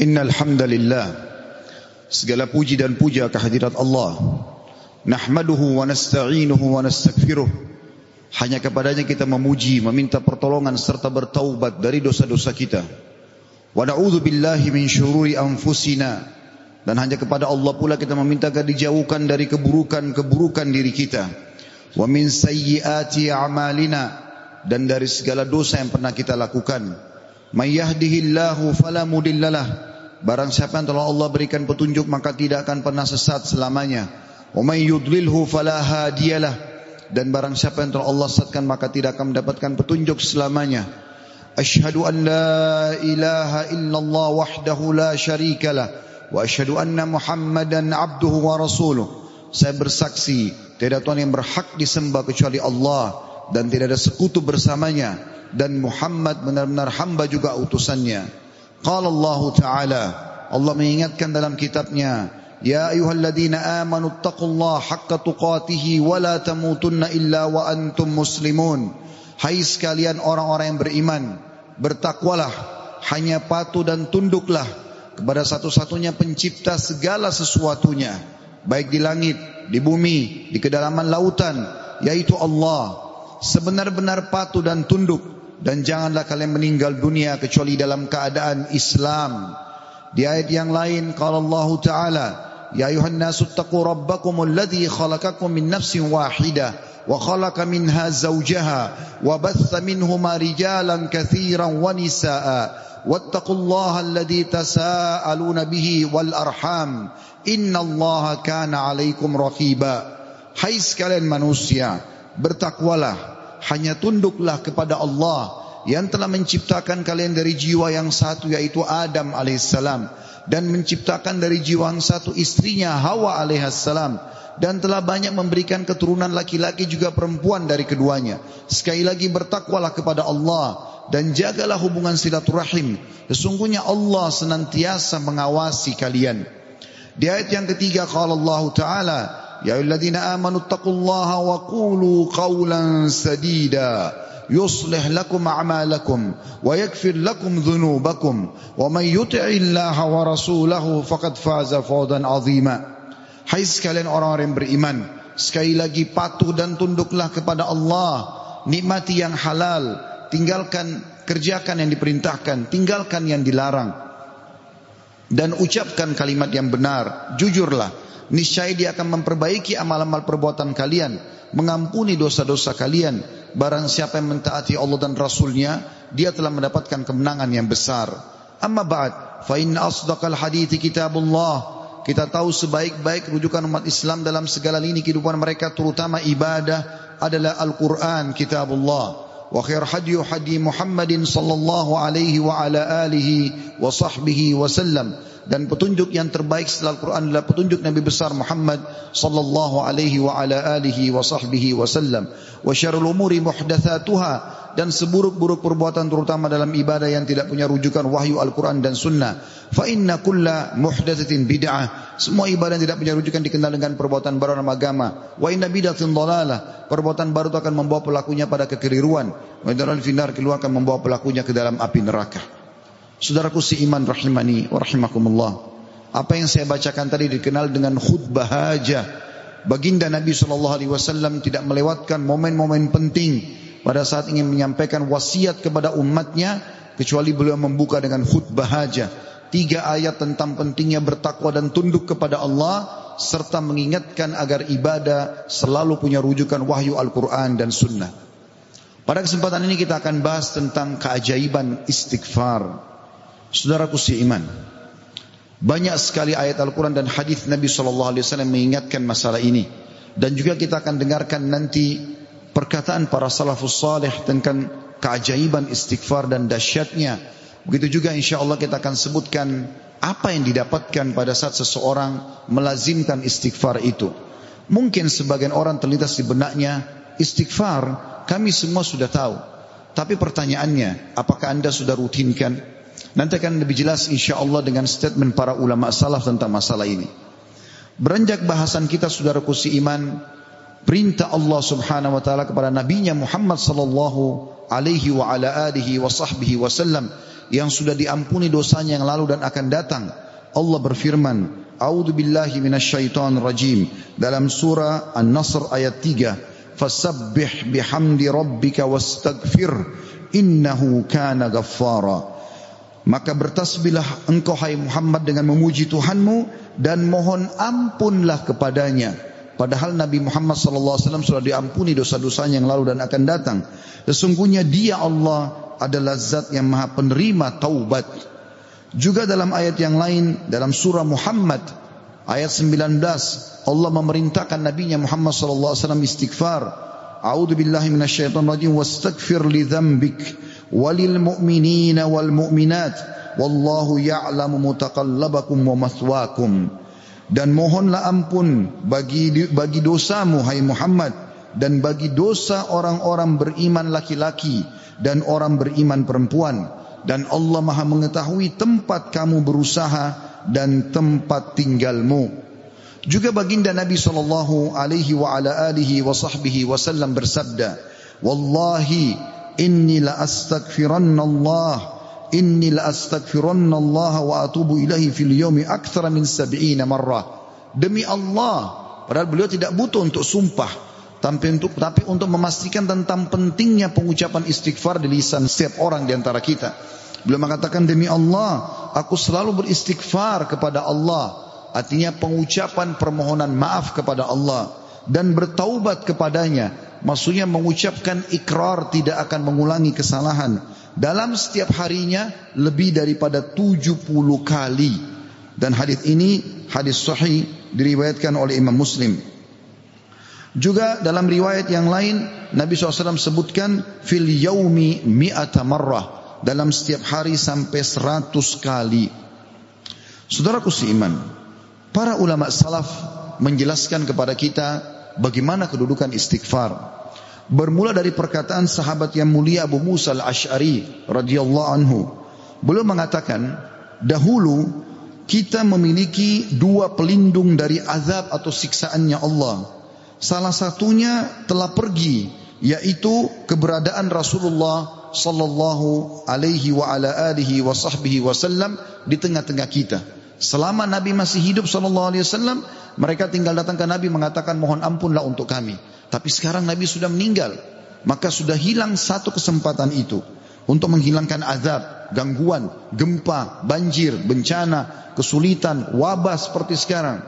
Innal hamdalillah segala puji dan puja kehadirat Allah. Nahmaduhu wa nasta'inuhu wa nastaghfiruh. Hanya kepadanya kita memuji meminta pertolongan serta bertaubat dari dosa-dosa kita. Wa na'udzu billahi min syururi anfusina. Dan hanya kepada Allah pula kita meminta agar dijauhkan dari keburukan-keburukan diri kita. Wa min sayyiati a'malina. Dan dari segala dosa yang pernah kita lakukan. May yahdihillahu fala mudhillalah Barang siapa yang telah Allah berikan petunjuk maka tidak akan pernah sesat selamanya. Wa may yudlilhu fala hadiyalah. Dan barang siapa yang telah Allah sesatkan maka tidak akan mendapatkan petunjuk selamanya. Ashhadu an la ilaha illallah wahdahu la syarikalah wa ashhadu anna Muhammadan abduhu wa rasuluh. Saya bersaksi tidak Tuhan yang berhak disembah kecuali Allah dan tidak ada sekutu bersamanya dan Muhammad benar-benar hamba juga utusannya. Qala Allah Ta'ala. Allah mengingatkan dalam kitabnya Ya ayuhalladzina amanu taqullaha haqqa tuqatihi wa la tamutunna illa wa antum muslimun. Hai sekalian orang-orang yang beriman Bertakwalah Hanya patuh dan tunduklah Kepada satu-satunya pencipta segala sesuatunya Baik di langit, di bumi, di kedalaman lautan Yaitu Allah. Sebenar-benar patuh dan tunduk dan janganlah kalian meninggal dunia kecuali dalam keadaan Islam. Di ayat yang lain kalau Allah Taala, Ya ayuhan nasu taqu rabbakum alladhi khalaqakum min nafsin wahidah wa khalaqa minha zawjaha wa batha minhuma rijalan kathiran wa nisaa wattaqullaha alladhi tasaaluna bihi wal arham innallaha kana alaikum raqiba. Hai sekalian manusia, bertakwalah hanya tunduklah kepada Allah yang telah menciptakan kalian dari jiwa yang satu yaitu Adam alaihissalam dan menciptakan dari jiwa yang satu istrinya Hawa alaihissalam dan telah banyak memberikan keturunan laki-laki juga perempuan dari keduanya. Sekali lagi bertakwalah kepada Allah dan jagalah hubungan silaturahim. Sesungguhnya Allah senantiasa mengawasi kalian. Di ayat yang ketiga kalau Allah Taala يا أيها الذين آمنوا اتقوا الله وقولوا قولا سديدا يصلح لكم أعمالكم ويغفر لكم ذنوبكم ومن يطع الله ورسوله فقد فاز فوزا عظيما Hai sekalian orang-orang yang beriman Sekali lagi patuh dan tunduklah kepada Allah Nikmati yang halal Tinggalkan, kerjakan yang diperintahkan Tinggalkan yang dilarang Dan ucapkan kalimat yang benar Jujurlah niscaya dia akan memperbaiki amal-amal perbuatan kalian, mengampuni dosa-dosa kalian. Barang siapa yang mentaati Allah dan Rasulnya, dia telah mendapatkan kemenangan yang besar. Amma ba'd, fa inna asdaqal hadithi kitabullah. Kita tahu sebaik-baik rujukan umat Islam dalam segala lini kehidupan mereka terutama ibadah adalah Al-Quran kitabullah. Wa khair hadi hadi Muhammadin sallallahu alaihi wa sahbihi wa sallam dan petunjuk yang terbaik setelah Al-Quran adalah petunjuk Nabi besar Muhammad sallallahu alaihi wa ala alihi wa sahbihi wasallam wa syarrul umuri muhdatsatuha dan seburuk-buruk perbuatan terutama dalam ibadah yang tidak punya rujukan wahyu Al-Quran dan sunnah. Fa inna kulla bid'ah semua ibadah yang tidak punya rujukan dikenal dengan perbuatan baru dalam agama. Wa inna bid'atin perbuatan baru itu akan membawa pelakunya pada kekeliruan. Wa inna finar keluar akan membawa pelakunya ke dalam api neraka Saudaraku si iman rahimani wa rahimakumullah. Apa yang saya bacakan tadi dikenal dengan khutbah hajah. Baginda Nabi SAW tidak melewatkan momen-momen penting pada saat ingin menyampaikan wasiat kepada umatnya kecuali beliau membuka dengan khutbah hajah. Tiga ayat tentang pentingnya bertakwa dan tunduk kepada Allah serta mengingatkan agar ibadah selalu punya rujukan wahyu Al-Quran dan Sunnah. Pada kesempatan ini kita akan bahas tentang keajaiban istighfar. Saudaraku si iman. Banyak sekali ayat Al-Quran dan hadis Nabi SAW mengingatkan masalah ini. Dan juga kita akan dengarkan nanti perkataan para salafus salih tentang keajaiban istighfar dan dahsyatnya. Begitu juga insya Allah kita akan sebutkan apa yang didapatkan pada saat seseorang melazimkan istighfar itu. Mungkin sebagian orang terlintas di benaknya istighfar kami semua sudah tahu. Tapi pertanyaannya, apakah anda sudah rutinkan? Nanti akan lebih jelas insya Allah dengan statement para ulama salaf tentang masalah ini. Beranjak bahasan kita saudara kusi iman, perintah Allah subhanahu wa ta'ala kepada nabinya Muhammad sallallahu alaihi wa ala alihi wa sahbihi wasallam yang sudah diampuni dosanya yang lalu dan akan datang. Allah berfirman, A'udzu billahi minasyaitonir rajim dalam surah An-Nasr ayat 3, "Fasabbih bihamdi rabbika wastaghfir innahu kana ghaffara." Maka bertasbihlah engkau hai Muhammad dengan memuji Tuhanmu dan mohon ampunlah kepadanya. Padahal Nabi Muhammad SAW sudah diampuni dosa-dosanya yang lalu dan akan datang. Sesungguhnya dia Allah adalah zat yang maha penerima taubat. Juga dalam ayat yang lain dalam surah Muhammad ayat 19 Allah memerintahkan Nabi Muhammad SAW istighfar. A'udzu billahi rajim li walil mu'minina wal mu'minat. Wallahu ya'lamu mutaqallabakum dan mohonlah ampun bagi bagi dosamu hai Muhammad dan bagi dosa orang-orang beriman laki-laki dan orang beriman perempuan. Dan Allah Maha mengetahui tempat kamu berusaha dan tempat tinggalmu. Juga baginda Nabi sallallahu alaihi wa ala alihi wa sahbihi wasallam bersabda wallahi inni la astaghfiranna Allah inni la astaghfiranna Allah wa atubu ilahi fil yawmi akthar min 70 marrah. Demi Allah padahal beliau tidak butuh untuk sumpah tapi untuk tapi untuk memastikan tentang pentingnya pengucapan istighfar di lisan setiap orang di antara kita. Beliau mengatakan demi Allah aku selalu beristighfar kepada Allah. Artinya pengucapan permohonan maaf kepada Allah dan bertaubat kepadanya Maksudnya mengucapkan ikrar tidak akan mengulangi kesalahan. Dalam setiap harinya lebih daripada 70 kali. Dan hadis ini hadis sahih diriwayatkan oleh Imam Muslim. Juga dalam riwayat yang lain Nabi SAW sebutkan fil yaumi mi'ata marrah dalam setiap hari sampai 100 kali. Saudaraku seiman, para ulama salaf menjelaskan kepada kita bagaimana kedudukan istighfar. Bermula dari perkataan sahabat yang mulia Abu Musa al-Ash'ari radhiyallahu anhu. Beliau mengatakan, dahulu kita memiliki dua pelindung dari azab atau siksaannya Allah. Salah satunya telah pergi, yaitu keberadaan Rasulullah sallallahu alaihi wa ala alihi wa sahbihi wasallam di tengah-tengah kita. Selama Nabi masih hidup sallallahu alaihi wasallam, mereka tinggal datang ke Nabi mengatakan mohon ampunlah untuk kami. Tapi sekarang Nabi sudah meninggal. Maka sudah hilang satu kesempatan itu. Untuk menghilangkan azab, gangguan, gempa, banjir, bencana, kesulitan, wabah seperti sekarang.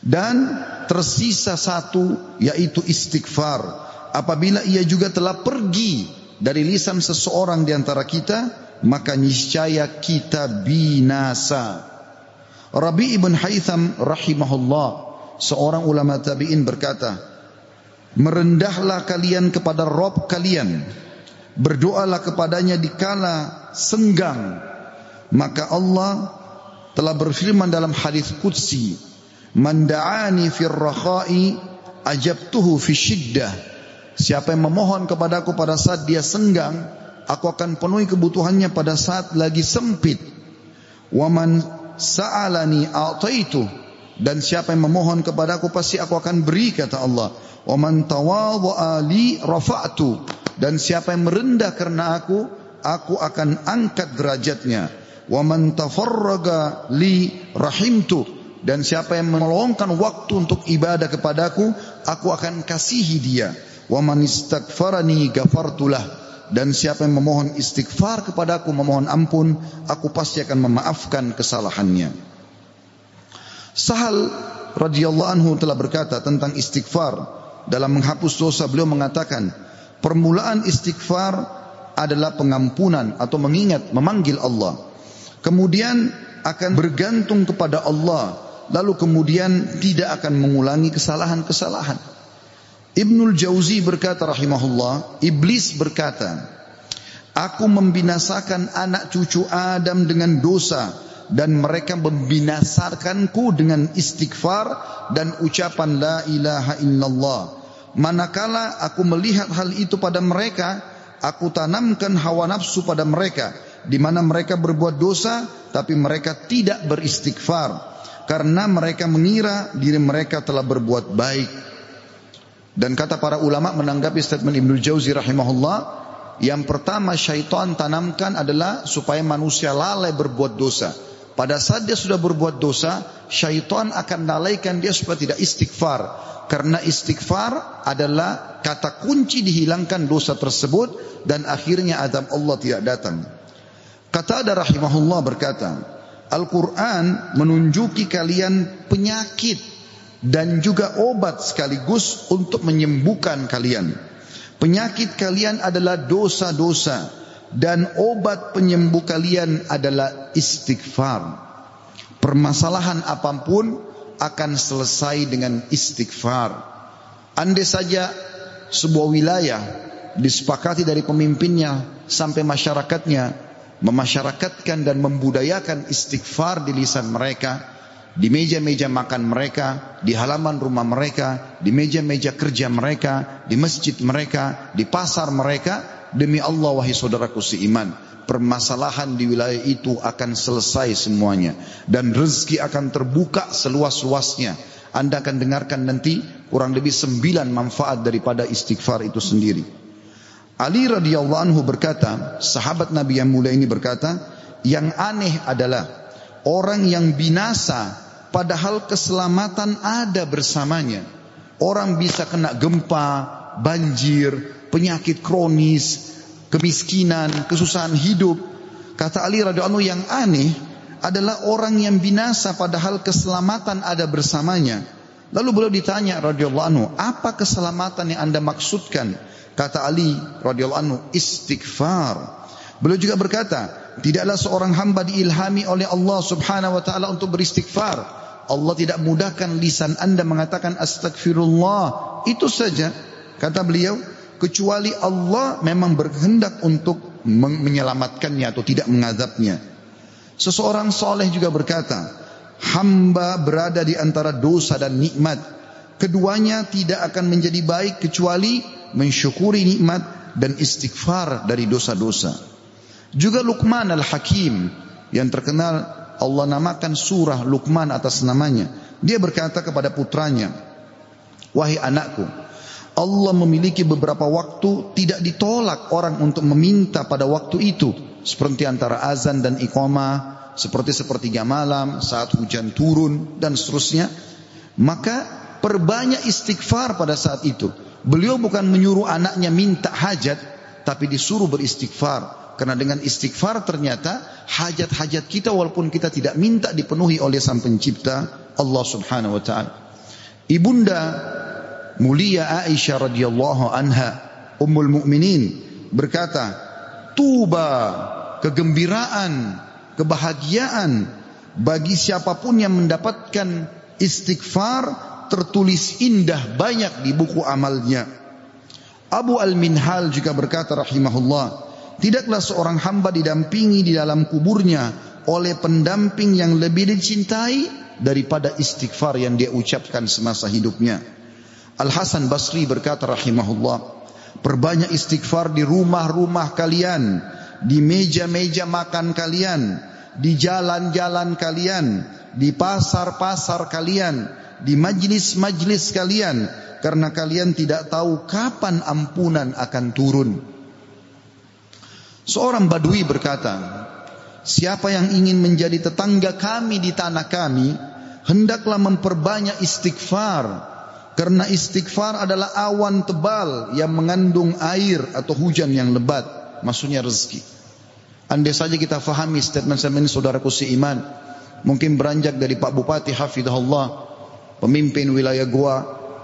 Dan tersisa satu yaitu istighfar. Apabila ia juga telah pergi dari lisan seseorang di antara kita, maka niscaya kita binasa. Rabi ibn Haytham rahimahullah seorang ulama tabi'in berkata, Merendahlah kalian kepada Rob kalian, berdoalah kepadanya di kala senggang, maka Allah telah berfirman dalam hadis qudsi, "Man da'ani fir rakha'i ajabtuhu fi syiddah." Siapa yang memohon kepadaku pada saat dia senggang, aku akan penuhi kebutuhannya pada saat lagi sempit. Wa man sa'alani a'taitu dan siapa yang memohon kepadaku pasti aku akan beri kata Allah. Wa man tawadha'a li rafa'tu. Dan siapa yang merendah karena aku, aku akan angkat derajatnya. Wa man tafarraga li rahimtu. Dan siapa yang meluangkan waktu untuk ibadah kepadaku, aku akan kasihi dia. Wa man istaghfarani ghafartulah. Dan siapa yang memohon istighfar kepadaku, memohon ampun, aku pasti akan memaafkan kesalahannya. Sahal radhiyallahu anhu telah berkata tentang istighfar. Dalam menghapus dosa beliau mengatakan permulaan istighfar adalah pengampunan atau mengingat memanggil Allah. Kemudian akan bergantung kepada Allah lalu kemudian tidak akan mengulangi kesalahan-kesalahan Ibnul Jauzi berkata rahimahullah iblis berkata aku membinasakan anak cucu Adam dengan dosa dan mereka membinasakanku dengan istighfar dan ucapan la ilaha illallah. Manakala aku melihat hal itu pada mereka, aku tanamkan hawa nafsu pada mereka, di mana mereka berbuat dosa, tapi mereka tidak beristighfar, karena mereka mengira diri mereka telah berbuat baik. Dan kata para ulama menanggapi statement Ibnu Jauzi rahimahullah, Yang pertama syaitan tanamkan adalah supaya manusia lalai berbuat dosa. Pada saat dia sudah berbuat dosa, syaitan akan lalaikan dia supaya tidak istighfar. Karena istighfar adalah kata kunci dihilangkan dosa tersebut dan akhirnya azab Allah tidak datang. Kata ada rahimahullah berkata, Al-Quran menunjuki kalian penyakit dan juga obat sekaligus untuk menyembuhkan kalian. Penyakit kalian adalah dosa-dosa dan obat penyembuh kalian adalah istighfar. Permasalahan apa pun akan selesai dengan istighfar. Andai saja sebuah wilayah disepakati dari pemimpinnya sampai masyarakatnya memasyarakatkan dan membudayakan istighfar di lisan mereka, di meja-meja makan mereka, di halaman rumah mereka, di meja-meja kerja mereka, di masjid mereka, di pasar mereka, Demi Allah wahai saudaraku seiman, permasalahan di wilayah itu akan selesai semuanya dan rezeki akan terbuka seluas-luasnya. Anda akan dengarkan nanti kurang lebih sembilan manfaat daripada istighfar itu sendiri. Ali radhiyallahu anhu berkata, sahabat Nabi yang mulia ini berkata, yang aneh adalah orang yang binasa padahal keselamatan ada bersamanya. Orang bisa kena gempa, banjir, penyakit kronis, kemiskinan, kesusahan hidup. Kata Ali radhiyallahu yang aneh adalah orang yang binasa padahal keselamatan ada bersamanya. Lalu beliau ditanya radhiyallahu anhu, apa keselamatan yang Anda maksudkan? Kata Ali radhiyallahu anhu, istighfar. Beliau juga berkata, tidaklah seorang hamba diilhami oleh Allah Subhanahu wa taala untuk beristighfar. Allah tidak mudahkan lisan Anda mengatakan astagfirullah. Itu saja. Kata beliau, kecuali Allah memang berkehendak untuk menyelamatkannya atau tidak mengazabnya. Seseorang soleh juga berkata, hamba berada di antara dosa dan nikmat. Keduanya tidak akan menjadi baik kecuali mensyukuri nikmat dan istighfar dari dosa-dosa. Juga Luqman al-Hakim yang terkenal Allah namakan surah Luqman atas namanya. Dia berkata kepada putranya, Wahai anakku, Allah memiliki beberapa waktu tidak ditolak orang untuk meminta pada waktu itu. Seperti antara azan dan iqamah seperti sepertiga malam saat hujan turun dan seterusnya. Maka perbanyak istighfar pada saat itu. Beliau bukan menyuruh anaknya minta hajat tapi disuruh beristighfar. Karena dengan istighfar ternyata hajat-hajat kita walaupun kita tidak minta dipenuhi oleh sang pencipta Allah subhanahu wa ta'ala. Ibunda mulia Aisyah radhiyallahu anha ummul mukminin berkata tuba kegembiraan kebahagiaan bagi siapa pun yang mendapatkan istighfar tertulis indah banyak di buku amalnya. Abu Al-Minhal juga berkata rahimahullah tidaklah seorang hamba didampingi di dalam kuburnya oleh pendamping yang lebih dicintai daripada istighfar yang dia ucapkan semasa hidupnya Al-Hasan Basri berkata rahimahullah, perbanyak istighfar di rumah-rumah kalian, di meja-meja makan kalian, di jalan-jalan kalian, di pasar-pasar kalian, di majlis-majlis kalian, karena kalian tidak tahu kapan ampunan akan turun. Seorang badui berkata, Siapa yang ingin menjadi tetangga kami di tanah kami, hendaklah memperbanyak istighfar karena istighfar adalah awan tebal yang mengandung air atau hujan yang lebat. Maksudnya rezeki. Andai saja kita fahami statement-statement ini saudaraku seiman. Mungkin beranjak dari Pak Bupati Hafidhullah. Pemimpin wilayah Goa.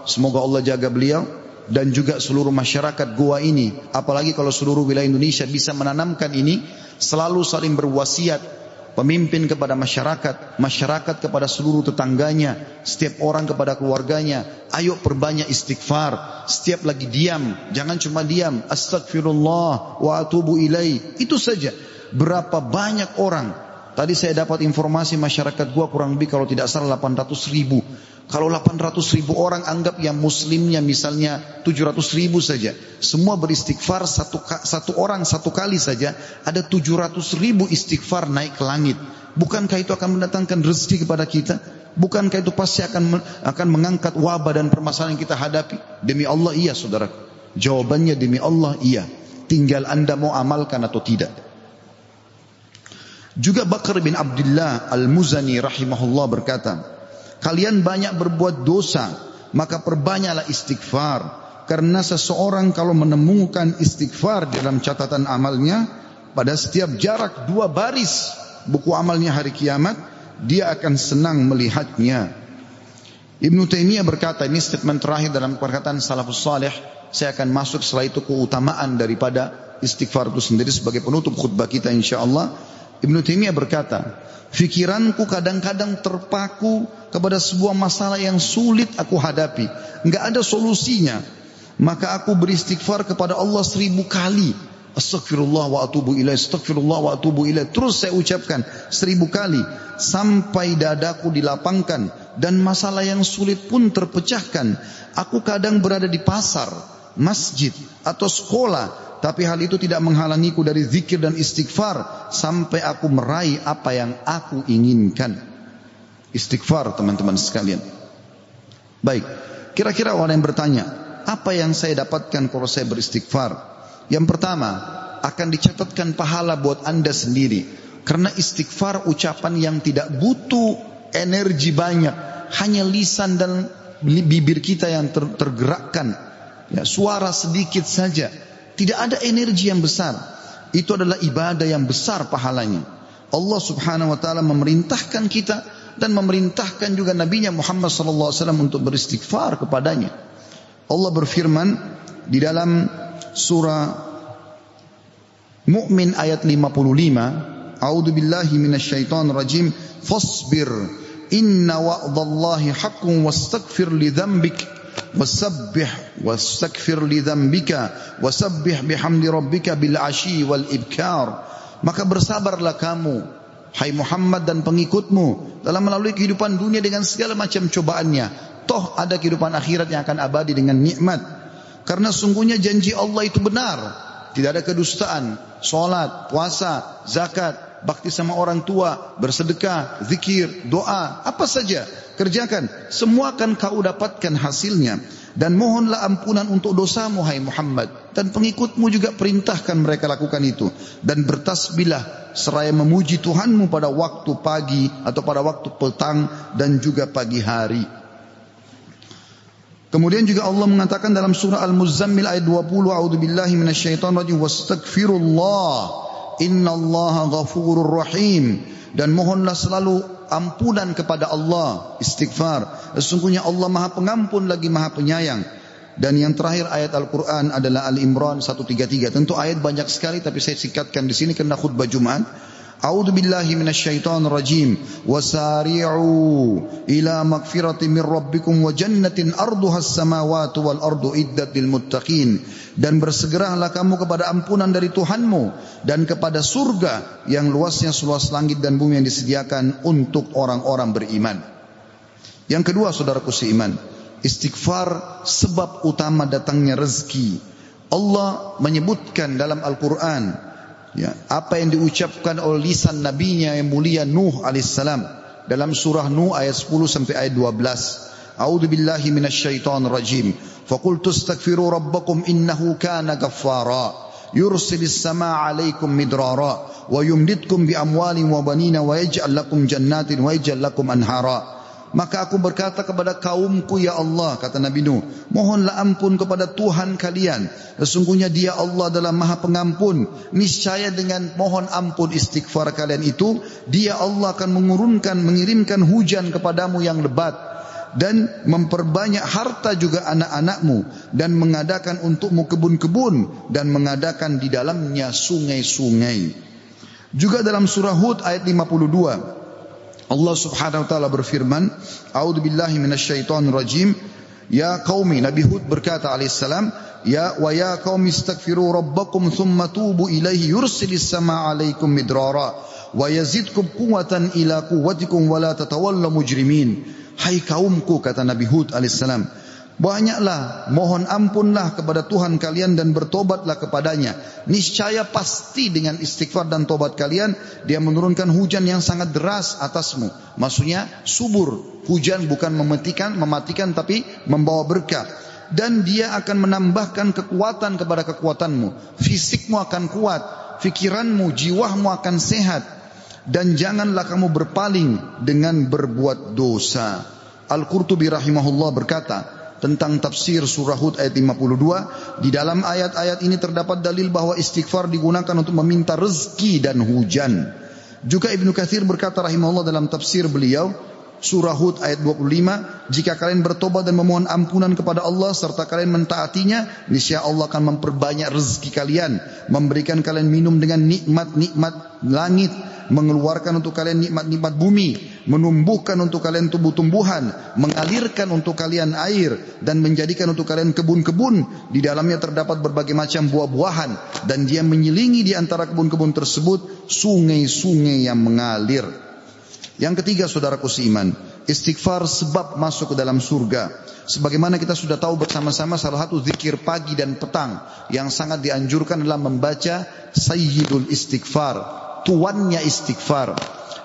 Semoga Allah jaga beliau. Dan juga seluruh masyarakat Goa ini. Apalagi kalau seluruh wilayah Indonesia bisa menanamkan ini. Selalu saling berwasiat pemimpin kepada masyarakat, masyarakat kepada seluruh tetangganya, setiap orang kepada keluarganya. Ayo perbanyak istighfar. Setiap lagi diam, jangan cuma diam. Astagfirullah wa atubu ilai. Itu saja. Berapa banyak orang. Tadi saya dapat informasi masyarakat gua kurang lebih kalau tidak salah 800 ribu. Kalau 800 ribu orang anggap yang muslimnya misalnya 700 ribu saja. Semua beristighfar satu, satu orang satu kali saja. Ada 700 ribu istighfar naik ke langit. Bukankah itu akan mendatangkan rezeki kepada kita? Bukankah itu pasti akan akan mengangkat wabah dan permasalahan yang kita hadapi? Demi Allah iya saudara. Jawabannya demi Allah iya. Tinggal anda mau amalkan atau tidak. Juga Bakar bin Abdullah Al-Muzani rahimahullah berkata, kalian banyak berbuat dosa, maka perbanyaklah istighfar. Karena seseorang kalau menemukan istighfar dalam catatan amalnya, pada setiap jarak dua baris buku amalnya hari kiamat, dia akan senang melihatnya. Ibnu Taimiyah berkata, ini statement terakhir dalam perkataan salafus salih, saya akan masuk setelah itu keutamaan daripada istighfar itu sendiri sebagai penutup khutbah kita insyaallah. Ibnu Taimiyah berkata, Fikiranku kadang-kadang terpaku kepada sebuah masalah yang sulit aku hadapi. Enggak ada solusinya. Maka aku beristighfar kepada Allah seribu kali. Astagfirullah wa atubu ilaih, astagfirullah wa atubu ilaih. Terus saya ucapkan seribu kali. Sampai dadaku dilapangkan. Dan masalah yang sulit pun terpecahkan. Aku kadang berada di pasar, masjid, atau sekolah tapi hal itu tidak menghalangiku dari zikir dan istighfar sampai aku meraih apa yang aku inginkan. Istighfar teman-teman sekalian. Baik, kira-kira orang yang bertanya, apa yang saya dapatkan kalau saya beristighfar? Yang pertama, akan dicatatkan pahala buat anda sendiri. Karena istighfar ucapan yang tidak butuh energi banyak. Hanya lisan dan bibir kita yang ter tergerakkan. Ya, suara sedikit saja tidak ada energi yang besar. Itu adalah ibadah yang besar pahalanya. Allah Subhanahu wa taala memerintahkan kita dan memerintahkan juga nabinya Muhammad sallallahu alaihi wasallam untuk beristighfar kepadanya. Allah berfirman di dalam surah Mukmin ayat 55, A'udzu billahi minasyaitonir rajim, fasbir inna wa'dallahi haqqun wastaghfir li dzambik wasabbih wastaghfir li dzambika wasabbih bihamdi rabbika bil maka bersabarlah kamu hai Muhammad dan pengikutmu dalam melalui kehidupan dunia dengan segala macam cobaannya. Toh ada kehidupan akhirat yang akan abadi dengan nikmat. Karena sungguhnya janji Allah itu benar tidak ada kedustaan salat puasa zakat bakti sama orang tua bersedekah zikir doa apa saja kerjakan. Semua akan kau dapatkan hasilnya. Dan mohonlah ampunan untuk dosamu hai Muhammad. Dan pengikutmu juga perintahkan mereka lakukan itu. Dan bertasbihlah seraya memuji Tuhanmu pada waktu pagi atau pada waktu petang dan juga pagi hari. Kemudian juga Allah mengatakan dalam surah Al-Muzammil ayat 20, A'udzu billahi minasyaitonir rajim, wastaghfirullah, innallaha ghafurur rahim. Dan mohonlah selalu ampunan kepada Allah, istighfar. Sesungguhnya Allah Maha Pengampun lagi Maha Penyayang. Dan yang terakhir ayat Al-Quran adalah Al-Imran 133. Tentu ayat banyak sekali tapi saya singkatkan di sini karena khutbah Jumat. A'udzu billahi minasyaitonir rajim. Wasari'u ila magfirati min rabbikum wa jannatin arduha as-samawati wal ardu iddat. Dan bersegeralah kamu kepada ampunan dari Tuhanmu dan kepada surga yang luasnya seluas langit dan bumi yang disediakan untuk orang-orang beriman. Yang kedua saudaraku seiman, istighfar sebab utama datangnya rezeki. Allah menyebutkan dalam Al-Quran ya, apa yang diucapkan oleh lisan nabinya yang mulia Nuh alaihissalam dalam surah Nuh ayat 10 sampai ayat 12. A'udzu billahi minasyaitonir rajim. Faqultu astaghfiru rabbakum innahu kana ghaffara. Yursilis samaa 'alaikum midrara wa yumditkum bi amwalin wa banina wa yaj'al lakum Maka aku berkata kepada kaumku ya Allah kata Nabi Nuh mohonlah ampun kepada Tuhan kalian. Sesungguhnya dia Allah adalah maha pengampun. Niscaya dengan mohon ampun istighfar kalian itu dia Allah akan mengurunkan mengirimkan hujan kepadamu yang lebat dan memperbanyak harta juga anak-anakmu dan mengadakan untukmu kebun-kebun dan mengadakan di dalamnya sungai-sungai. Juga dalam surah Hud ayat 52 Allah Subhanahu wa taala berfirman, "A'udzu billahi minasyaitonir rajim." Ya qaumi Nabi Hud berkata alaihissalam, "Ya wa ya qaumi istaghfiru rabbakum thumma tubu ilaihi yursilis samaa 'alaikum midrara wa yazidkum quwwatan ila quwwatikum wa la tatawallaw mujrimin." Hai kaumku kata Nabi Hud alaihissalam, Banyaklah mohon ampunlah kepada Tuhan kalian dan bertobatlah kepadanya. Niscaya pasti dengan istighfar dan tobat kalian dia menurunkan hujan yang sangat deras atasmu. Maksudnya subur. Hujan bukan mematikan, mematikan tapi membawa berkah. dan dia akan menambahkan kekuatan kepada kekuatanmu. Fisikmu akan kuat, fikiranmu, jiwamu akan sehat dan janganlah kamu berpaling dengan berbuat dosa. Al-Qurtubi rahimahullah berkata tentang tafsir surah Hud ayat 52, di dalam ayat-ayat ini terdapat dalil bahwa istighfar digunakan untuk meminta rezeki dan hujan. Juga Ibnu Katsir berkata rahimahullah dalam tafsir beliau, Surah Hud ayat 25, jika kalian bertobat dan memohon ampunan kepada Allah serta kalian mentaatinya, niscaya Allah akan memperbanyak rezeki kalian, memberikan kalian minum dengan nikmat-nikmat langit, mengeluarkan untuk kalian nikmat-nikmat bumi, menumbuhkan untuk kalian tumbuh-tumbuhan, mengalirkan untuk kalian air dan menjadikan untuk kalian kebun-kebun. Di dalamnya terdapat berbagai macam buah-buahan dan dia menyelingi di antara kebun-kebun tersebut sungai-sungai yang mengalir. Yang ketiga saudaraku seiman, istighfar sebab masuk ke dalam surga. Sebagaimana kita sudah tahu bersama-sama salah satu zikir pagi dan petang yang sangat dianjurkan adalah membaca Sayyidul Istighfar, tuannya istighfar,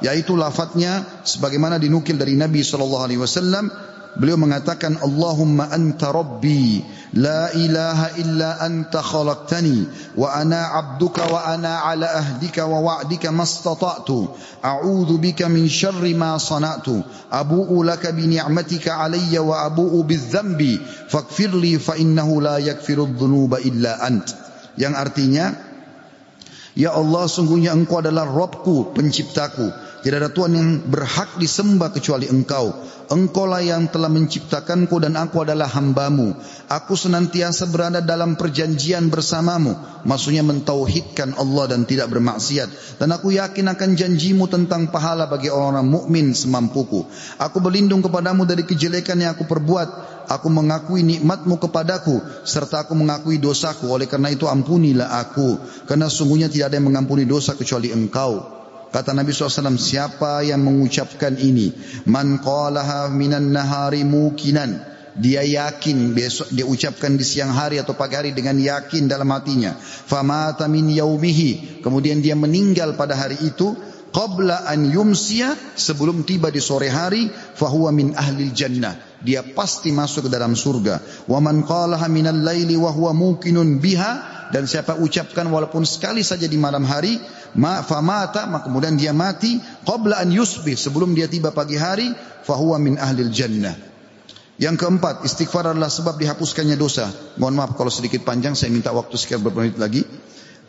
yaitu lafadznya sebagaimana dinukil dari Nabi sallallahu alaihi wasallam Beliau mengatakan Allahumma anta rabbi la ilaha illa anta khalaqtani wa ana abduka wa ana ala ahdika wa wa'dika mastata'tu a'udzu bika min syarri ma sana'tu abu'u laka bi ni'matika alayya wa abu'u bidzambi faghfirli fa innahu la yaghfiru dhunuba illa ant yang artinya Ya Allah sungguhnya engkau adalah Robku penciptaku tidak ada Tuhan yang berhak disembah kecuali engkau. Engkau lah yang telah menciptakanku dan aku adalah hambamu. Aku senantiasa berada dalam perjanjian bersamamu. Maksudnya mentauhidkan Allah dan tidak bermaksiat. Dan aku yakin akan janjimu tentang pahala bagi orang mukmin semampuku. Aku berlindung kepadamu dari kejelekan yang aku perbuat. Aku mengakui nikmatmu kepadaku. Serta aku mengakui dosaku. Oleh karena itu ampunilah aku. Karena sungguhnya tidak ada yang mengampuni dosa kecuali engkau. Kata Nabi SAW, siapa yang mengucapkan ini? Man qalaha minan nahari mukinan. Dia yakin besok dia ucapkan di siang hari atau pagi hari dengan yakin dalam hatinya. Famata min yaumihi. Kemudian dia meninggal pada hari itu qabla an yumsiya sebelum tiba di sore hari fahuwa min ahli jannah dia pasti masuk ke dalam surga wa man qalaha minal laili wa huwa biha dan siapa ucapkan walaupun sekali saja di malam hari ma famata maka kemudian dia mati qabla an yusbih sebelum dia tiba pagi hari fahuwa min ahli jannah. Yang keempat istighfar adalah sebab dihapuskannya dosa. Mohon maaf kalau sedikit panjang saya minta waktu sekian beberapa menit lagi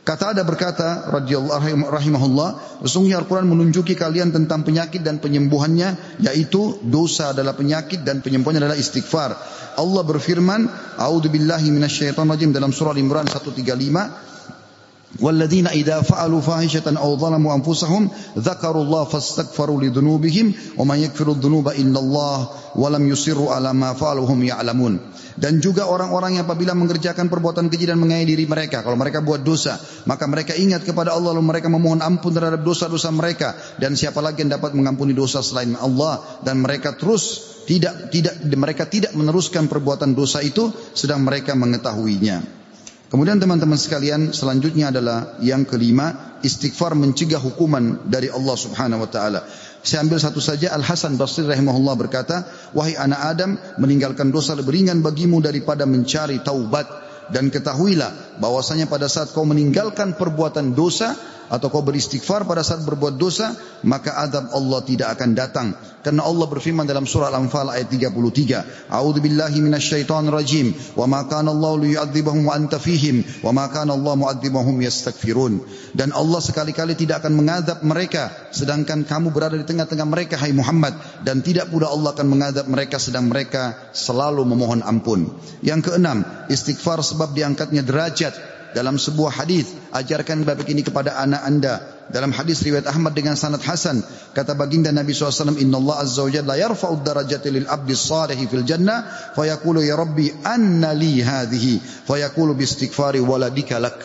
Kata ada berkata radhiyallahu rahimahullah, sesungguhnya Al-Qur'an menunjuki kalian tentang penyakit dan penyembuhannya yaitu dosa adalah penyakit dan penyembuhannya adalah istighfar. Allah berfirman, A'udzubillahi minasyaitonir dalam surah Al-Imran 135 والذين إذا فعلوا فاحشة أو ظلموا أنفسهم ذكروا الله فاستغفروا لذنوبهم ومن يغفر الذنوب إلا الله ولم يصروا على ما فعلوا وهم يعلمون dan juga orang-orang yang apabila mengerjakan perbuatan keji dan mengayomi diri mereka kalau mereka buat dosa maka mereka ingat kepada Allah lalu mereka memohon ampun terhadap dosa-dosa mereka dan siapa lagi yang dapat mengampuni dosa selain Allah dan mereka terus tidak tidak mereka tidak meneruskan perbuatan dosa itu sedang mereka mengetahuinya Kemudian teman-teman sekalian selanjutnya adalah yang kelima istighfar mencegah hukuman dari Allah Subhanahu wa taala. Saya ambil satu saja Al Hasan Basri rahimahullah berkata, "Wahai anak Adam, meninggalkan dosa lebih ringan bagimu daripada mencari taubat dan ketahuilah bahwasanya pada saat kau meninggalkan perbuatan dosa, atau kau beristighfar pada saat berbuat dosa, maka adab Allah tidak akan datang. Karena Allah berfirman dalam surah Al-Anfal ayat 33, A'udzu billahi minasyaitonir rajim, wa ma kana Allah liyu'adzibahum wa anta fihim, wa ma kana Allah mu'adzibahum yastaghfirun. Dan Allah sekali-kali tidak akan mengadab mereka sedangkan kamu berada di tengah-tengah mereka hai Muhammad dan tidak pula Allah akan mengadab mereka sedang mereka selalu memohon ampun. Yang keenam, istighfar sebab diangkatnya derajat dalam sebuah hadis ajarkan bab ini kepada anak anda. Dalam hadis riwayat Ahmad dengan sanad hasan kata baginda Nabi SAW inna Allah azza wa jalla yarfa'u darajati lil abdi salih fil jannah fayaqulu ya rabbi anna li hadhihi fayaqulu bi istighfari waladika lak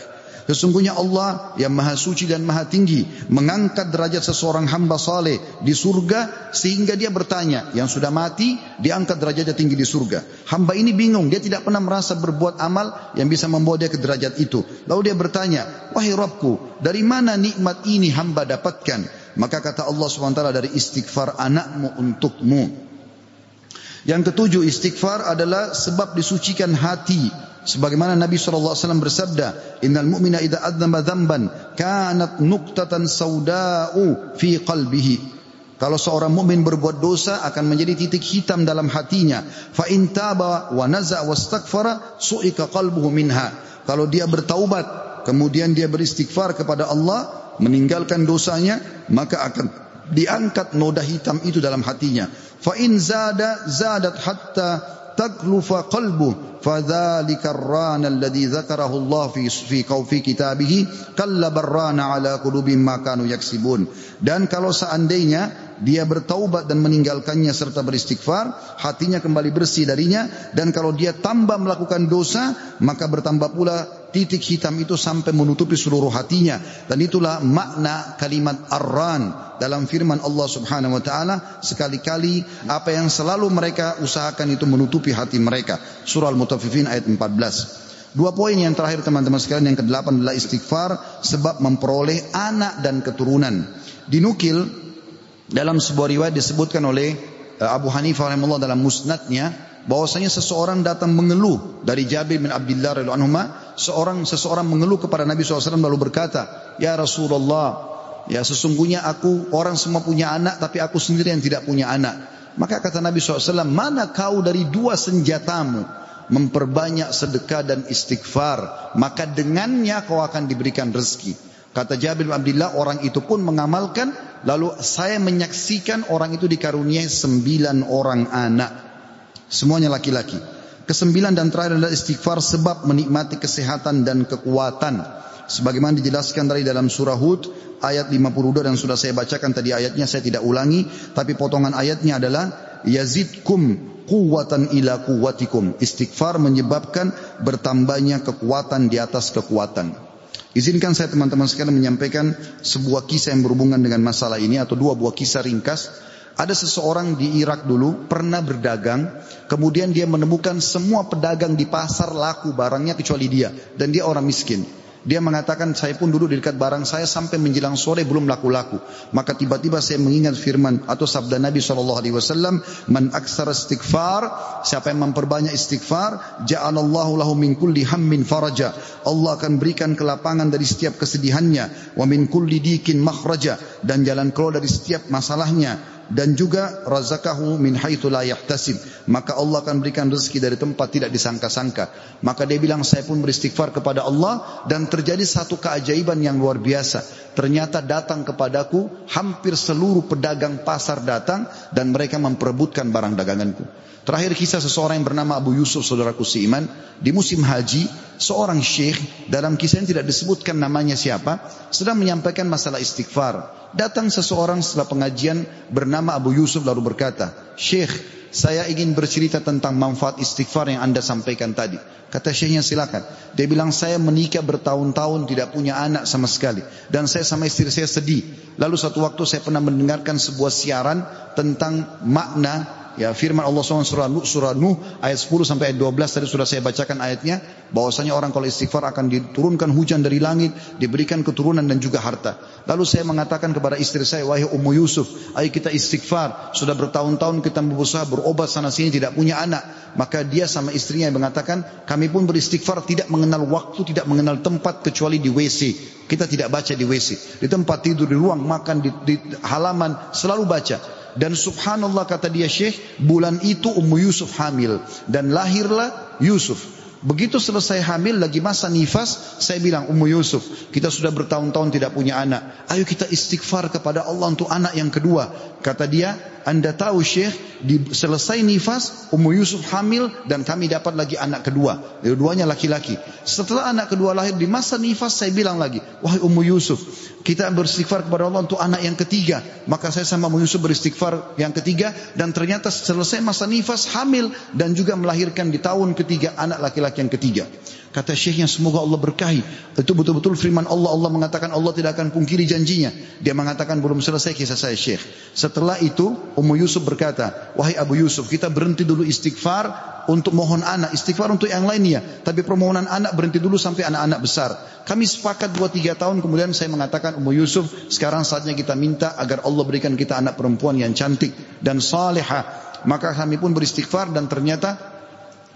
Sesungguhnya Allah yang maha suci dan maha tinggi mengangkat derajat seseorang hamba saleh di surga sehingga dia bertanya yang sudah mati diangkat derajatnya tinggi di surga. Hamba ini bingung, dia tidak pernah merasa berbuat amal yang bisa membawa dia ke derajat itu. Lalu dia bertanya, "Wahai Rabbku, dari mana nikmat ini hamba dapatkan?" Maka kata Allah SWT dari istighfar anakmu untukmu. Yang ketujuh istighfar adalah sebab disucikan hati. Sebagaimana Nabi SAW bersabda, Innal mu'mina idha adzamba dzamban kanat nuktatan sauda'u fi qalbihi. Kalau seorang mukmin berbuat dosa akan menjadi titik hitam dalam hatinya. Fa in taba wa naza wastaghfara su'ika qalbuhu minha. Kalau dia bertaubat, kemudian dia beristighfar kepada Allah, meninggalkan dosanya, maka akan diangkat noda hitam itu dalam hatinya. Fa in zada zadat hatta taglufa qalbu fadzalika ar-rana alladhi dzakarahu Allah fi fi fi kitabih kallabarrana ala qulubihim ma kanu. Dan kalau seandainya dia bertaubat dan meninggalkannya serta beristighfar, hatinya kembali bersih darinya dan kalau dia tambah melakukan dosa, maka bertambah pula titik hitam itu sampai menutupi seluruh hatinya. Dan itulah makna kalimat arran dalam firman Allah Subhanahu wa taala sekali-kali apa yang selalu mereka usahakan itu menutupi hati mereka. Surah al-mutaffifin ayat 14 Dua poin yang terakhir teman-teman sekalian. Yang kedelapan adalah istighfar sebab memperoleh anak dan keturunan. Dinukil dalam sebuah riwayat disebutkan oleh eh, Abu Hanifah rahimahullah dalam musnadnya bahwasanya seseorang datang mengeluh dari Jabir bin Abdullah radhiyallahu anhu seorang seseorang mengeluh kepada Nabi SAW lalu berkata ya Rasulullah ya sesungguhnya aku orang semua punya anak tapi aku sendiri yang tidak punya anak. Maka kata Nabi SAW mana kau dari dua senjatamu memperbanyak sedekah dan istighfar maka dengannya kau akan diberikan rezeki. Kata Jabir bin Abdullah orang itu pun mengamalkan Lalu saya menyaksikan orang itu dikaruniai sembilan orang anak. Semuanya laki-laki. Kesembilan dan terakhir adalah istighfar sebab menikmati kesehatan dan kekuatan. Sebagaimana dijelaskan dari dalam surah Hud ayat 52 dan sudah saya bacakan tadi ayatnya saya tidak ulangi. Tapi potongan ayatnya adalah yazidkum kuwatan ila kuwatikum. Istighfar menyebabkan bertambahnya kekuatan di atas kekuatan. Izinkan saya teman-teman sekalian menyampaikan sebuah kisah yang berhubungan dengan masalah ini atau dua buah kisah ringkas. Ada seseorang di Irak dulu pernah berdagang, kemudian dia menemukan semua pedagang di pasar laku barangnya kecuali dia dan dia orang miskin. Dia mengatakan saya pun duduk di dekat barang saya sampai menjelang sore belum laku-laku. Maka tiba-tiba saya mengingat firman atau sabda Nabi SAW. Man aksara istighfar. Siapa yang memperbanyak istighfar. Ja'alallahu lahu min kulli hammin faraja. Allah akan berikan kelapangan dari setiap kesedihannya. Wa min kulli dikin makhraja. Dan jalan keluar dari setiap masalahnya dan juga razakahu min la yahtasib. Maka Allah akan berikan rezeki dari tempat tidak disangka-sangka. Maka dia bilang saya pun beristighfar kepada Allah dan terjadi satu keajaiban yang luar biasa. Ternyata datang kepadaku hampir seluruh pedagang pasar datang dan mereka memperebutkan barang daganganku Terakhir kisah seseorang yang bernama Abu Yusuf saudaraku seiman di musim haji seorang syekh dalam kisah yang tidak disebutkan namanya siapa sedang menyampaikan masalah istighfar. Datang seseorang setelah pengajian bernama Abu Yusuf lalu berkata, "Syekh, saya ingin bercerita tentang manfaat istighfar yang Anda sampaikan tadi." Kata syekhnya silakan. Dia bilang saya menikah bertahun-tahun tidak punya anak sama sekali dan saya sama istri saya sedih. Lalu satu waktu saya pernah mendengarkan sebuah siaran tentang makna Ya firman Allah SWT surah surah Nuh ayat 10 sampai ayat 12 tadi sudah saya bacakan ayatnya bahwasanya orang kalau istighfar akan diturunkan hujan dari langit, diberikan keturunan dan juga harta. Lalu saya mengatakan kepada istri saya, wahai Ummu Yusuf, ayo kita istighfar. Sudah bertahun-tahun kita berusaha berobat sana sini tidak punya anak. Maka dia sama istrinya yang mengatakan, kami pun beristighfar tidak mengenal waktu, tidak mengenal tempat kecuali di WC. Kita tidak baca di WC. Di tempat tidur, di ruang makan, di, di halaman, selalu baca. Dan subhanallah kata dia Syekh, bulan itu Ummu Yusuf hamil dan lahirlah Yusuf. Begitu selesai hamil lagi masa nifas, saya bilang Ummu Yusuf, kita sudah bertahun-tahun tidak punya anak. Ayo kita istighfar kepada Allah untuk anak yang kedua. Kata dia, Anda tahu Syekh, di selesai nifas, Ummu Yusuf hamil dan kami dapat lagi anak kedua. Dua-duanya laki-laki. Setelah anak kedua lahir di masa nifas, saya bilang lagi, wahai Ummu Yusuf, kita beristighfar kepada Allah untuk anak yang ketiga. Maka saya sama Ummu Yusuf beristighfar yang ketiga dan ternyata selesai masa nifas hamil dan juga melahirkan di tahun ketiga anak laki-laki laki yang ketiga. Kata syekhnya semoga Allah berkahi. Itu betul-betul firman Allah. Allah mengatakan Allah tidak akan pungkiri janjinya. Dia mengatakan belum selesai kisah saya syekh. Setelah itu Ummu Yusuf berkata, wahai Abu Yusuf kita berhenti dulu istighfar untuk mohon anak. Istighfar untuk yang lainnya. Tapi permohonan anak berhenti dulu sampai anak-anak besar. Kami sepakat 2-3 tahun kemudian saya mengatakan Ummu Yusuf sekarang saatnya kita minta agar Allah berikan kita anak perempuan yang cantik dan salihah Maka kami pun beristighfar dan ternyata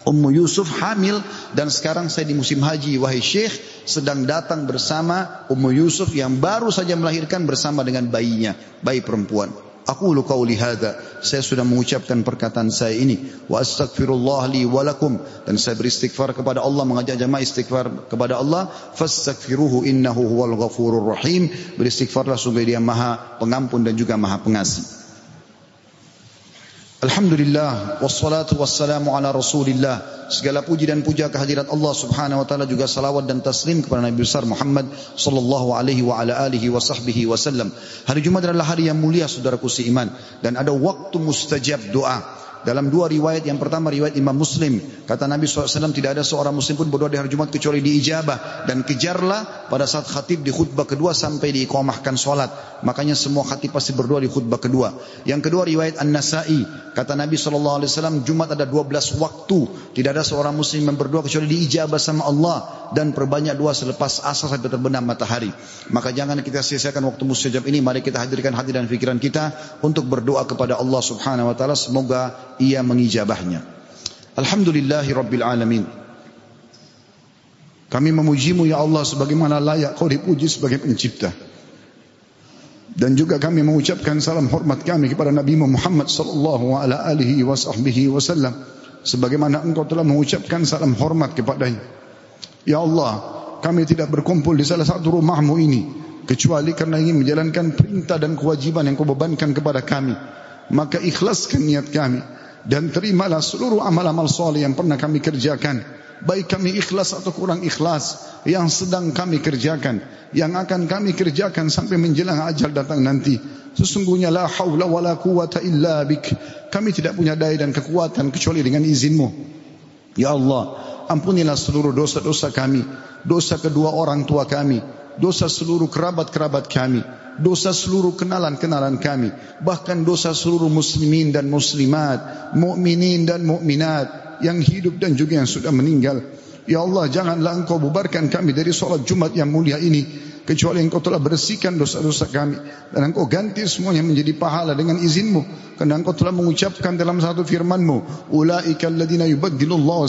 Ummu Yusuf hamil dan sekarang saya di musim haji wahai Syekh sedang datang bersama Ummu Yusuf yang baru saja melahirkan bersama dengan bayinya, bayi perempuan. Aku lu qauli. Saya sudah mengucapkan perkataan saya ini. Wa astaghfirullah li wa. Dan saya beristighfar kepada Allah. Mengajak jamaah istighfar kepada Allah. Fastaghfiruhu innahu huwal ghafurur rahim. Beristighfarlah sungguh dia maha pengampun dan juga maha pengasih. Alhamdulillah wassalatu wassalamu ala Rasulillah. Segala puji dan puja kehadirat Allah Subhanahu wa taala juga salawat dan taslim kepada Nabi besar Muhammad sallallahu alaihi wa ala alihi wa sahbihi wasallam. Hari Jumat adalah hari yang mulia saudaraku seiman dan ada waktu mustajab doa. Dalam dua riwayat, yang pertama riwayat Imam Muslim. Kata Nabi SAW tidak ada seorang muslim pun berdoa di hari Jumat kecuali diijabah. Dan kejarlah pada saat khatib di khutbah kedua sampai diikomahkan sholat. Makanya semua khatib pasti berdoa di khutbah kedua. Yang kedua riwayat An-Nasai. Kata Nabi SAW Jumat ada 12 waktu. Tidak ada seorang muslim yang berdoa kecuali diijabah sama Allah. Dan perbanyak doa selepas asar sampai terbenam matahari. Maka jangan kita sia-siakan waktu mustajab ini. Mari kita hadirkan hati dan pikiran kita untuk berdoa kepada Allah Subhanahu Wa Taala. Semoga ia mengijabahnya. Alhamdulillahi Rabbil Alamin. Kami memujimu ya Allah sebagaimana layak kau dipuji sebagai pencipta. Dan juga kami mengucapkan salam hormat kami kepada Nabi Muhammad sallallahu alaihi wasallam sebagaimana engkau telah mengucapkan salam hormat kepadanya. Ya Allah, kami tidak berkumpul di salah satu rumahmu ini kecuali karena ingin menjalankan perintah dan kewajiban yang kau bebankan kepada kami. Maka ikhlaskan niat kami dan terimalah seluruh amal-amal soleh yang pernah kami kerjakan. Baik kami ikhlas atau kurang ikhlas yang sedang kami kerjakan yang akan kami kerjakan sampai menjelang ajal datang nanti. Sesungguhnya la haula wala quwata illa bik. Kami tidak punya daya dan kekuatan kecuali dengan izinmu. Ya Allah ampunilah seluruh dosa-dosa kami dosa kedua orang tua kami dosa seluruh kerabat-kerabat kami dosa seluruh kenalan-kenalan kami, bahkan dosa seluruh muslimin dan muslimat, mukminin dan mukminat yang hidup dan juga yang sudah meninggal. Ya Allah, janganlah Engkau bubarkan kami dari solat Jumat yang mulia ini kecuali Engkau telah bersihkan dosa-dosa kami dan Engkau ganti semuanya menjadi pahala dengan izinmu karena Engkau telah mengucapkan dalam satu firman-Mu, ulaika alladziina yubaddilullahu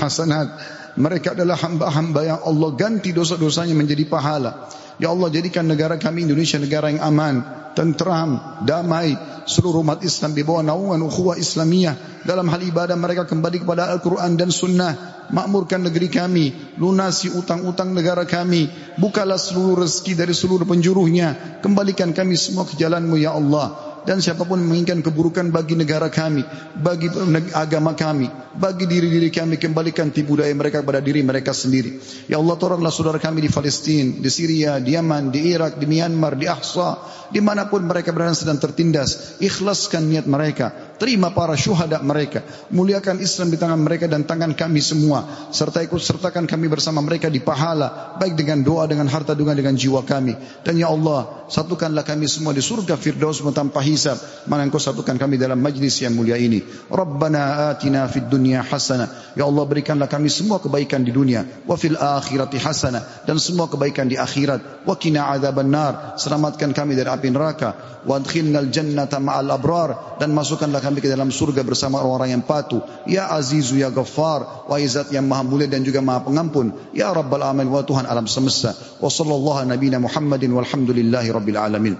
hasanat. Mereka adalah hamba-hamba yang Allah ganti dosa-dosanya menjadi pahala. Ya Allah jadikan negara kami Indonesia negara yang aman, tentram, damai. Seluruh umat Islam di bawah naungan ukhuwah Islamiyah. Dalam hal ibadah mereka kembali kepada Al-Quran dan Sunnah. Makmurkan negeri kami. Lunasi utang-utang negara kami. Bukalah seluruh rezeki dari seluruh penjuruhnya. Kembalikan kami semua ke jalanmu ya Allah dan siapapun menginginkan keburukan bagi negara kami, bagi agama kami, bagi diri-diri kami kembalikan tipu daya mereka kepada diri mereka sendiri. Ya Allah tolonglah saudara kami di Palestina, di Syria, di Yaman, di Irak, di Myanmar, di Ahsa, dimanapun mereka berada sedang tertindas. Ikhlaskan niat mereka, terima para syuhada mereka, muliakan Islam di tangan mereka dan tangan kami semua, serta ikut sertakan kami bersama mereka di pahala, baik dengan doa, dengan harta, dengan dengan jiwa kami. Dan ya Allah, satukanlah kami semua di surga Firdaus tanpa hisab. Mana engkau satukan kami dalam majlis yang mulia ini. Rabbana atina fid dunya hasanah. Ya Allah berikanlah kami semua kebaikan di dunia. Wa fil akhirati hasanah. Dan semua kebaikan di akhirat. Wa kina adzaban nar. Selamatkan kami dari api neraka. Wa adkhilnal jannata ma'al abrar. Dan masukkanlah kami ke dalam surga bersama orang-orang yang patuh. Ya Azizu ya Ghaffar. Wa izat yang maha mulia dan juga maha pengampun. Ya Rabbal Alamin wa Tuhan alam semesta. Wa sallallahu nabiyina Muhammadin walhamdulillahi rabbil alamin.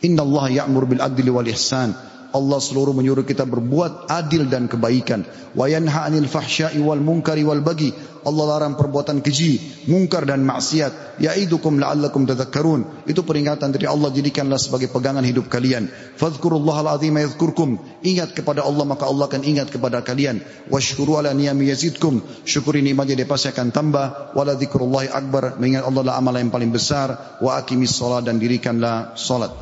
Inna Allah ya'mur bil adli wal ihsan. Allah seluruh menyuruh kita berbuat adil dan kebaikan. Wa yanha 'anil fahsya'i wal munkari wal bagi. Allah larang perbuatan keji, mungkar dan maksiat. Ya'idukum la'allakum tadhakkarun. Itu peringatan dari Allah jadikanlah sebagai pegangan hidup kalian. Fadhkurullahal azim yadhkurkum. Ingat kepada Allah maka Allah akan ingat kepada kalian. Washkuru ala niyami yazidkum. Syukuri nikmatnya dia pasti akan tambah. Wala dzikrullahi akbar. Mengingat Allah adalah amalan yang paling besar. Wa aqimis salat dan dirikanlah salat.